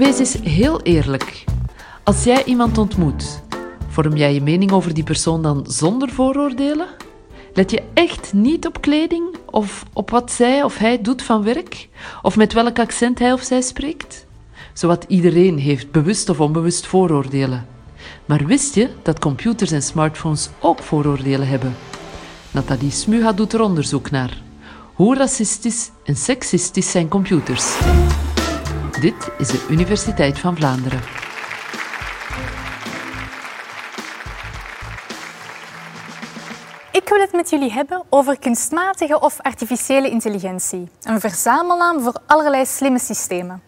Wees eens heel eerlijk. Als jij iemand ontmoet, vorm jij je mening over die persoon dan zonder vooroordelen? Let je echt niet op kleding of op wat zij of hij doet van werk? Of met welk accent hij of zij spreekt? Zowat iedereen heeft bewust of onbewust vooroordelen. Maar wist je dat computers en smartphones ook vooroordelen hebben? Nathalie Smuha doet er onderzoek naar. Hoe racistisch en seksistisch zijn computers? Dit is de Universiteit van Vlaanderen. Ik wil het met jullie hebben over kunstmatige of artificiële intelligentie, een verzamelnaam voor allerlei slimme systemen.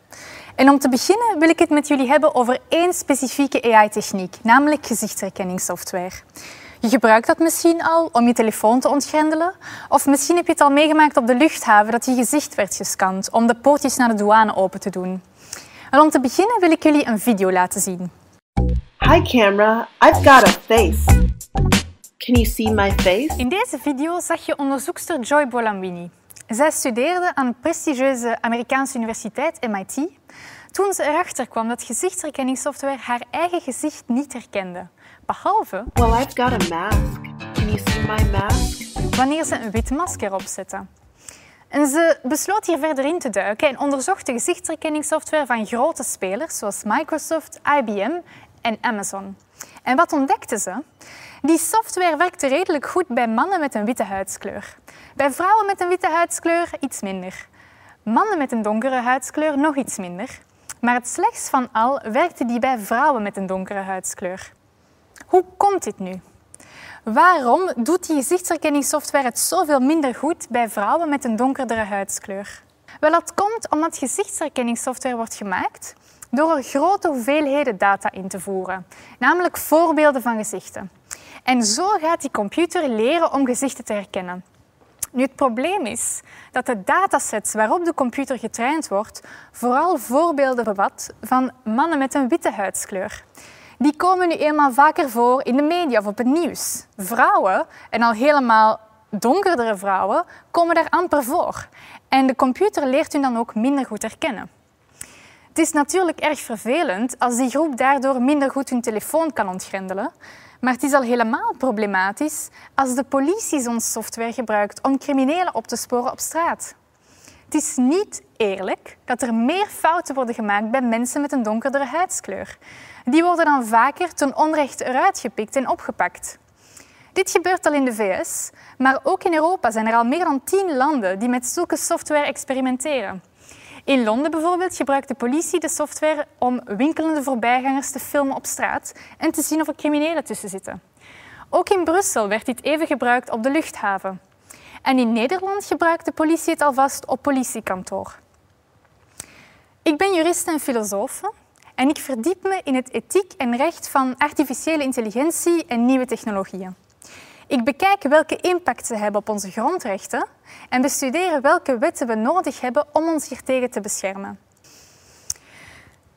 En om te beginnen wil ik het met jullie hebben over één specifieke AI-techniek, namelijk gezichtsherkenningssoftware. Je gebruikt dat misschien al om je telefoon te ontgrendelen, of misschien heb je het al meegemaakt op de luchthaven dat je gezicht werd gescand om de poortjes naar de douane open te doen. En om te beginnen wil ik jullie een video laten zien. Hi camera, I've got a face. Can you see my face? In deze video zag je onderzoekster Joy Bolambini. Zij studeerde aan de prestigieuze Amerikaanse universiteit MIT toen ze erachter kwam dat gezichtsherkenningssoftware haar eigen gezicht niet herkende. Behalve... Well, I've got a mask. Can you see my mask? Wanneer ze een wit masker opzette. En ze besloot hier verder in te duiken en onderzocht de gezichtsherkenningssoftware van grote spelers zoals Microsoft, IBM en Amazon. En wat ontdekte ze? Die software werkte redelijk goed bij mannen met een witte huidskleur. Bij vrouwen met een witte huidskleur iets minder. Mannen met een donkere huidskleur nog iets minder. Maar het slechtst van al werkte die bij vrouwen met een donkere huidskleur. Hoe komt dit nu? Waarom doet die gezichtsherkenningssoftware het zoveel minder goed bij vrouwen met een donkerdere huidskleur? Wel, dat komt omdat gezichtsherkenningssoftware wordt gemaakt door er grote hoeveelheden data in te voeren, namelijk voorbeelden van gezichten. En zo gaat die computer leren om gezichten te herkennen. Nu, het probleem is dat de datasets waarop de computer getraind wordt vooral voorbeelden bevat van mannen met een witte huidskleur. Die komen nu eenmaal vaker voor in de media of op het nieuws. Vrouwen, en al helemaal donkerdere vrouwen, komen daar amper voor. En de computer leert hun dan ook minder goed herkennen. Het is natuurlijk erg vervelend als die groep daardoor minder goed hun telefoon kan ontgrendelen. Maar het is al helemaal problematisch als de politie zo'n software gebruikt om criminelen op te sporen op straat. Het is niet eerlijk dat er meer fouten worden gemaakt bij mensen met een donkerdere huidskleur. Die worden dan vaker ten onrechte eruit gepikt en opgepakt. Dit gebeurt al in de VS, maar ook in Europa zijn er al meer dan tien landen die met zulke software experimenteren. In Londen bijvoorbeeld gebruikt de politie de software om winkelende voorbijgangers te filmen op straat en te zien of er criminelen tussen zitten. Ook in Brussel werd dit even gebruikt op de luchthaven. En in Nederland gebruikt de politie het alvast op politiekantoor. Ik ben jurist en filosoof en ik verdiep me in het ethiek en recht van artificiële intelligentie en nieuwe technologieën. Ik bekijk welke impact ze hebben op onze grondrechten en bestudeer welke wetten we nodig hebben om ons hiertegen te beschermen.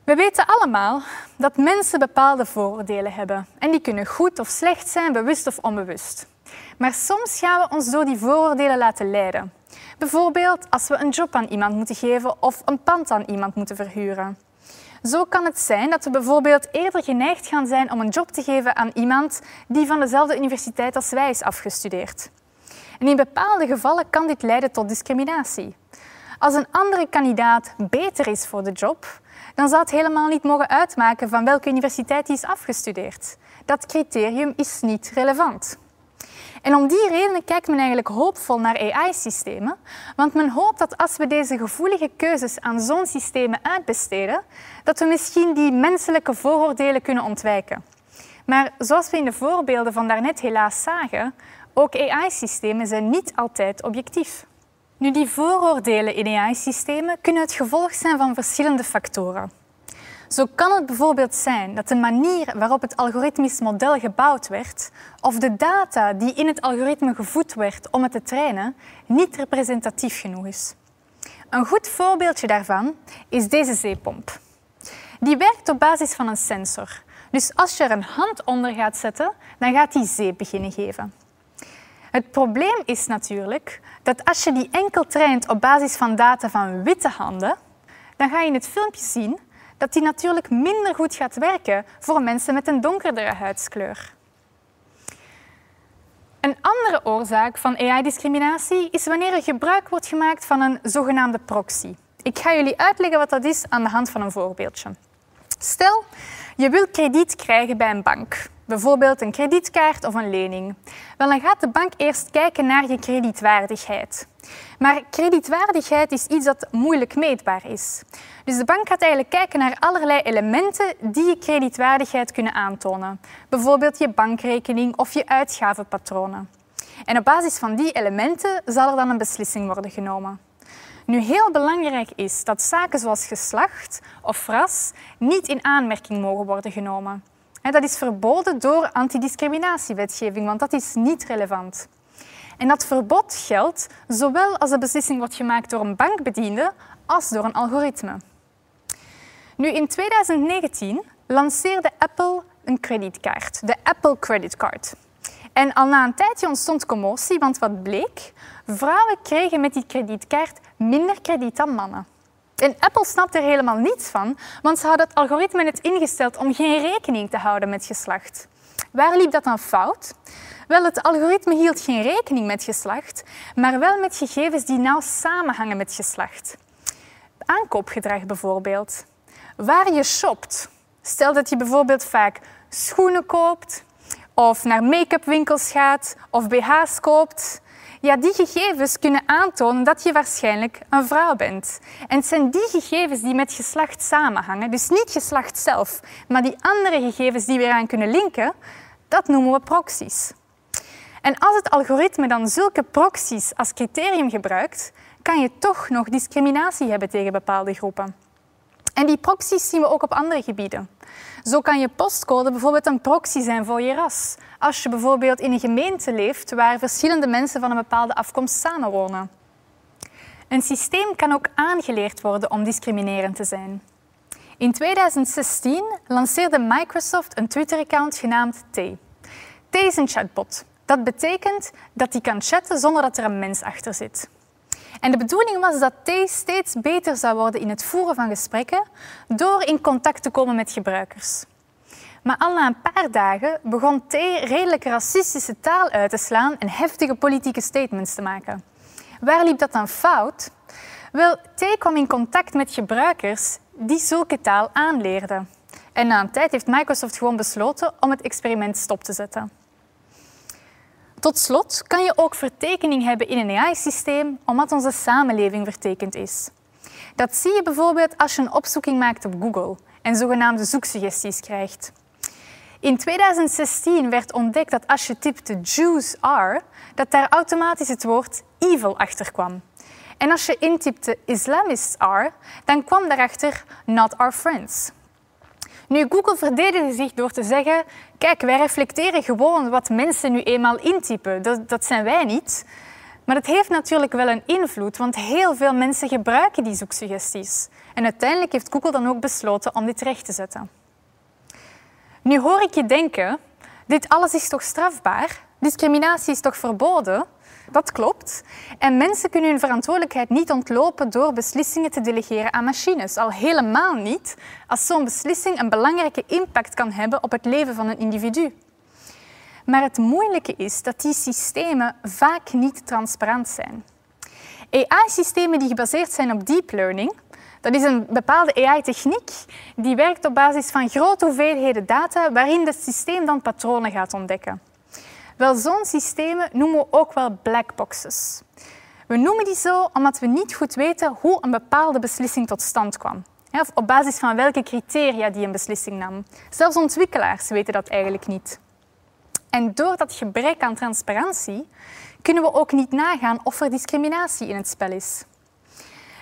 We weten allemaal dat mensen bepaalde vooroordelen hebben en die kunnen goed of slecht zijn, bewust of onbewust. Maar soms gaan we ons door die vooroordelen laten leiden. Bijvoorbeeld als we een job aan iemand moeten geven of een pand aan iemand moeten verhuren. Zo kan het zijn dat we bijvoorbeeld eerder geneigd gaan zijn om een job te geven aan iemand die van dezelfde universiteit als wij is afgestudeerd. En in bepaalde gevallen kan dit leiden tot discriminatie. Als een andere kandidaat beter is voor de job, dan zal het helemaal niet mogen uitmaken van welke universiteit hij is afgestudeerd. Dat criterium is niet relevant. En om die reden kijkt men eigenlijk hoopvol naar AI-systemen, want men hoopt dat als we deze gevoelige keuzes aan zo'n systemen uitbesteden, dat we misschien die menselijke vooroordelen kunnen ontwijken. Maar zoals we in de voorbeelden van daarnet helaas zagen, ook AI-systemen zijn niet altijd objectief. Nu, die vooroordelen in AI-systemen kunnen het gevolg zijn van verschillende factoren. Zo kan het bijvoorbeeld zijn dat de manier waarop het algoritmisch model gebouwd werd of de data die in het algoritme gevoed werd om het te trainen niet representatief genoeg is. Een goed voorbeeldje daarvan is deze zeepomp. Die werkt op basis van een sensor. Dus als je er een hand onder gaat zetten, dan gaat die zeep beginnen geven. Het probleem is natuurlijk dat als je die enkel traint op basis van data van witte handen, dan ga je in het filmpje zien dat die natuurlijk minder goed gaat werken voor mensen met een donkerdere huidskleur. Een andere oorzaak van AI-discriminatie is wanneer er gebruik wordt gemaakt van een zogenaamde proxy. Ik ga jullie uitleggen wat dat is aan de hand van een voorbeeldje. Stel, je wilt krediet krijgen bij een bank, bijvoorbeeld een kredietkaart of een lening. Wel, dan gaat de bank eerst kijken naar je kredietwaardigheid. Maar kredietwaardigheid is iets dat moeilijk meetbaar is. Dus de bank gaat eigenlijk kijken naar allerlei elementen die je kredietwaardigheid kunnen aantonen. Bijvoorbeeld je bankrekening of je uitgavenpatronen. En op basis van die elementen zal er dan een beslissing worden genomen. Nu, heel belangrijk is dat zaken zoals geslacht of ras niet in aanmerking mogen worden genomen. Dat is verboden door antidiscriminatiewetgeving, want dat is niet relevant. En dat verbod geldt zowel als de beslissing wordt gemaakt door een bankbediende als door een algoritme. Nu, in 2019 lanceerde Apple een kredietkaart, de Apple Credit Card. En al na een tijdje ontstond commotie, want wat bleek? Vrouwen kregen met die kredietkaart minder krediet dan mannen. En Apple snapte er helemaal niets van, want ze hadden het algoritme net ingesteld om geen rekening te houden met geslacht. Waar liep dat dan fout? Wel, het algoritme hield geen rekening met geslacht, maar wel met gegevens die nauw samenhangen met geslacht. Aankoopgedrag bijvoorbeeld. Waar je shopt. Stel dat je bijvoorbeeld vaak schoenen koopt, of naar make-up winkels gaat, of BH's koopt. Ja, die gegevens kunnen aantonen dat je waarschijnlijk een vrouw bent. En het zijn die gegevens die met geslacht samenhangen, dus niet geslacht zelf, maar die andere gegevens die we eraan kunnen linken, dat noemen we proxies. En als het algoritme dan zulke proxies als criterium gebruikt, kan je toch nog discriminatie hebben tegen bepaalde groepen. En die proxies zien we ook op andere gebieden. Zo kan je postcode bijvoorbeeld een proxy zijn voor je ras. Als je bijvoorbeeld in een gemeente leeft waar verschillende mensen van een bepaalde afkomst samenwonen. Een systeem kan ook aangeleerd worden om discriminerend te zijn. In 2016 lanceerde Microsoft een Twitter-account genaamd T. T is een chatbot. Dat betekent dat hij kan chatten zonder dat er een mens achter zit. En de bedoeling was dat T steeds beter zou worden in het voeren van gesprekken door in contact te komen met gebruikers. Maar al na een paar dagen begon T redelijk racistische taal uit te slaan en heftige politieke statements te maken. Waar liep dat dan fout? Wel, T kwam in contact met gebruikers die zulke taal aanleerden. En na een tijd heeft Microsoft gewoon besloten om het experiment stop te zetten. Tot slot kan je ook vertekening hebben in een AI-systeem omdat onze samenleving vertekend is. Dat zie je bijvoorbeeld als je een opzoeking maakt op Google en zogenaamde zoeksuggesties krijgt. In 2016 werd ontdekt dat als je typte Jews are, dat daar automatisch het woord evil achter kwam. En als je intypte Islamists are, dan kwam daarachter not our friends. Nu, Google verdedigde zich door te zeggen: kijk, wij reflecteren gewoon wat mensen nu eenmaal intypen. Dat, dat zijn wij niet. Maar dat heeft natuurlijk wel een invloed, want heel veel mensen gebruiken die zoeksuggesties. En uiteindelijk heeft Google dan ook besloten om dit recht te zetten. Nu hoor ik je denken, dit alles is toch strafbaar? Discriminatie is toch verboden? Dat klopt. En mensen kunnen hun verantwoordelijkheid niet ontlopen door beslissingen te delegeren aan machines. Al helemaal niet als zo'n beslissing een belangrijke impact kan hebben op het leven van een individu. Maar het moeilijke is dat die systemen vaak niet transparant zijn. AI-systemen die gebaseerd zijn op deep learning, dat is een bepaalde AI-techniek die werkt op basis van grote hoeveelheden data waarin het systeem dan patronen gaat ontdekken. Wel, zo'n systemen noemen we ook wel black boxes. We noemen die zo omdat we niet goed weten hoe een bepaalde beslissing tot stand kwam. Of op basis van welke criteria die een beslissing nam. Zelfs ontwikkelaars weten dat eigenlijk niet. En door dat gebrek aan transparantie kunnen we ook niet nagaan of er discriminatie in het spel is.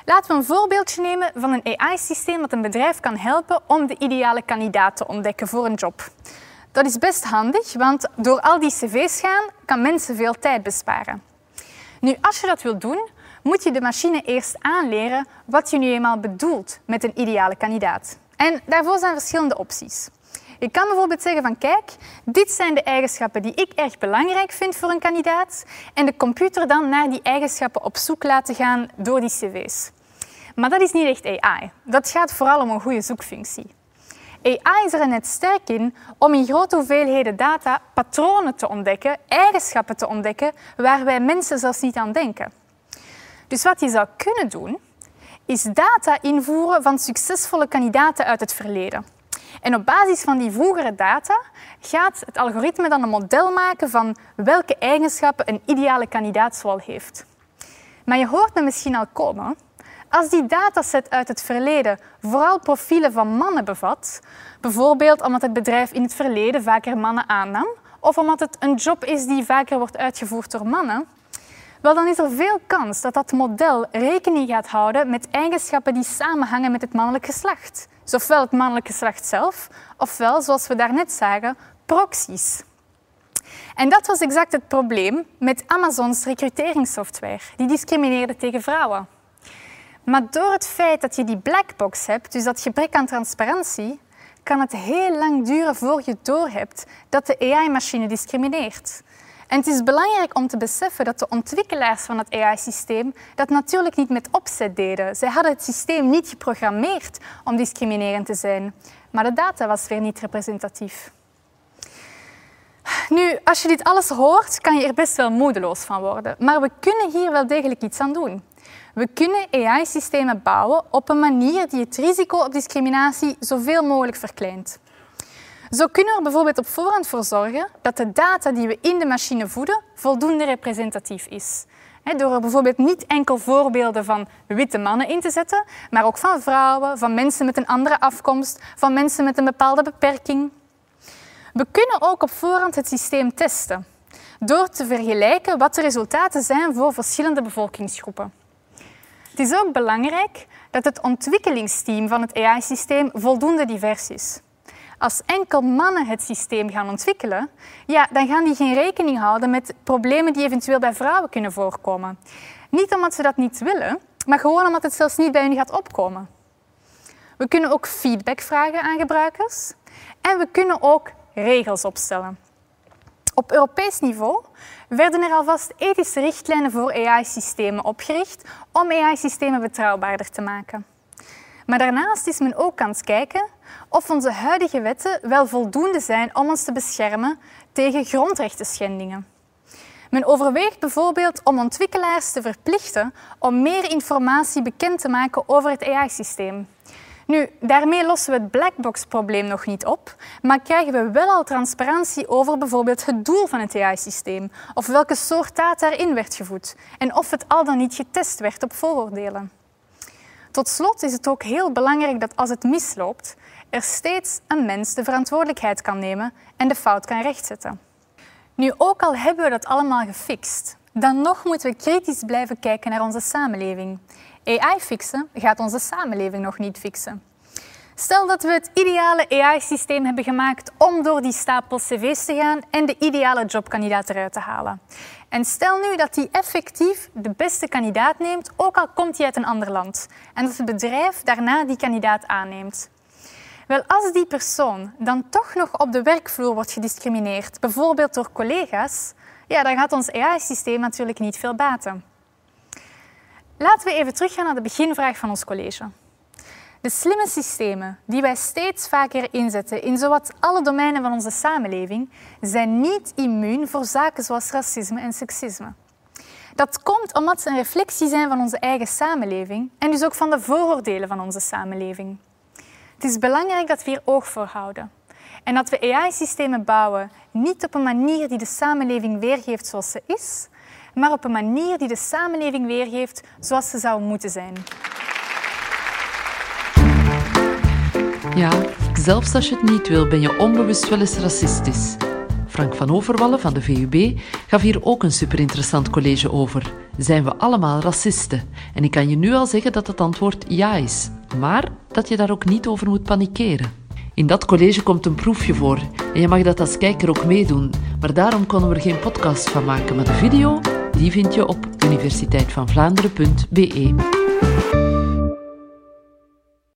Laten we een voorbeeldje nemen van een AI-systeem dat een bedrijf kan helpen om de ideale kandidaat te ontdekken voor een job. Dat is best handig, want door al die cv's gaan kan mensen veel tijd besparen. Nu, als je dat wilt doen, moet je de machine eerst aanleren wat je nu eenmaal bedoelt met een ideale kandidaat. En daarvoor zijn verschillende opties. Je kan bijvoorbeeld zeggen van kijk, dit zijn de eigenschappen die ik erg belangrijk vind voor een kandidaat en de computer dan naar die eigenschappen op zoek laten gaan door die cv's. Maar dat is niet echt AI. Dat gaat vooral om een goede zoekfunctie. AI is er net sterk in om in grote hoeveelheden data patronen te ontdekken, eigenschappen te ontdekken waar wij mensen zelfs niet aan denken. Dus wat je zou kunnen doen, is data invoeren van succesvolle kandidaten uit het verleden. En op basis van die vroegere data gaat het algoritme dan een model maken van welke eigenschappen een ideale kandidaat heeft. Maar je hoort me misschien al komen. Als die dataset uit het verleden vooral profielen van mannen bevat, bijvoorbeeld omdat het bedrijf in het verleden vaker mannen aannam, of omdat het een job is die vaker wordt uitgevoerd door mannen, wel, dan is er veel kans dat dat model rekening gaat houden met eigenschappen die samenhangen met het mannelijk geslacht. Zowel het mannelijk geslacht zelf, ofwel, zoals we daarnet zagen, proxies. En dat was exact het probleem met Amazons recruteringssoftware. Die discrimineerde tegen vrouwen. Maar door het feit dat je die blackbox hebt, dus dat gebrek aan transparantie, kan het heel lang duren voor je doorhebt dat de AI-machine discrimineert. En het is belangrijk om te beseffen dat de ontwikkelaars van het AI-systeem dat natuurlijk niet met opzet deden. Zij hadden het systeem niet geprogrammeerd om discriminerend te zijn, maar de data was weer niet representatief. Nu, als je dit alles hoort, kan je er best wel moedeloos van worden. Maar we kunnen hier wel degelijk iets aan doen. We kunnen AI-systemen bouwen op een manier die het risico op discriminatie zoveel mogelijk verkleint. Zo kunnen we er bijvoorbeeld op voorhand voor zorgen dat de data die we in de machine voeden voldoende representatief is. Door er bijvoorbeeld niet enkel voorbeelden van witte mannen in te zetten, maar ook van vrouwen, van mensen met een andere afkomst, van mensen met een bepaalde beperking. We kunnen ook op voorhand het systeem testen door te vergelijken wat de resultaten zijn voor verschillende bevolkingsgroepen. Het is ook belangrijk dat het ontwikkelingsteam van het AI-systeem voldoende divers is. Als enkel mannen het systeem gaan ontwikkelen, ja, dan gaan die geen rekening houden met problemen die eventueel bij vrouwen kunnen voorkomen. Niet omdat ze dat niet willen, maar gewoon omdat het zelfs niet bij hen gaat opkomen. We kunnen ook feedback vragen aan gebruikers en we kunnen ook regels opstellen. Op Europees niveau werden er alvast ethische richtlijnen voor AI-systemen opgericht om AI-systemen betrouwbaarder te maken. Maar daarnaast is men ook aan het kijken of onze huidige wetten wel voldoende zijn om ons te beschermen tegen grondrechtenschendingen. Men overweegt bijvoorbeeld om ontwikkelaars te verplichten om meer informatie bekend te maken over het AI-systeem. Nu, daarmee lossen we het blackbox-probleem nog niet op, maar krijgen we wel al transparantie over bijvoorbeeld het doel van het AI-systeem of welke soort data erin werd gevoed en of het al dan niet getest werd op vooroordelen. Tot slot is het ook heel belangrijk dat als het misloopt, er steeds een mens de verantwoordelijkheid kan nemen en de fout kan rechtzetten. Nu, ook al hebben we dat allemaal gefixt, dan nog moeten we kritisch blijven kijken naar onze samenleving. AI fixen gaat onze samenleving nog niet fixen. Stel dat we het ideale AI-systeem hebben gemaakt om door die stapel cv's te gaan en de ideale jobkandidaat eruit te halen. En stel nu dat die effectief de beste kandidaat neemt, ook al komt hij uit een ander land. En dat het bedrijf daarna die kandidaat aanneemt. Wel, als die persoon dan toch nog op de werkvloer wordt gediscrimineerd, bijvoorbeeld door collega's, ja, dan gaat ons AI-systeem natuurlijk niet veel baten. Laten we even teruggaan naar de beginvraag van ons college. De slimme systemen die wij steeds vaker inzetten in zowat alle domeinen van onze samenleving, zijn niet immuun voor zaken zoals racisme en seksisme. Dat komt omdat ze een reflectie zijn van onze eigen samenleving en dus ook van de vooroordelen van onze samenleving. Het is belangrijk dat we hier oog voor houden en dat we AI-systemen bouwen niet op een manier die de samenleving weergeeft zoals ze is, maar op een manier die de samenleving weergeeft zoals ze zou moeten zijn. Ja, zelfs als je het niet wil, ben je onbewust wel eens racistisch. Frank van Overwallen van de VUB gaf hier ook een superinteressant college over. Zijn we allemaal racisten? En ik kan je nu al zeggen dat het antwoord ja is, maar dat je daar ook niet over moet panikeren. In dat college komt een proefje voor en je mag dat als kijker ook meedoen, maar daarom konden we er geen podcast van maken. Maar de video, die vind je op universiteitvanvlaanderen.be.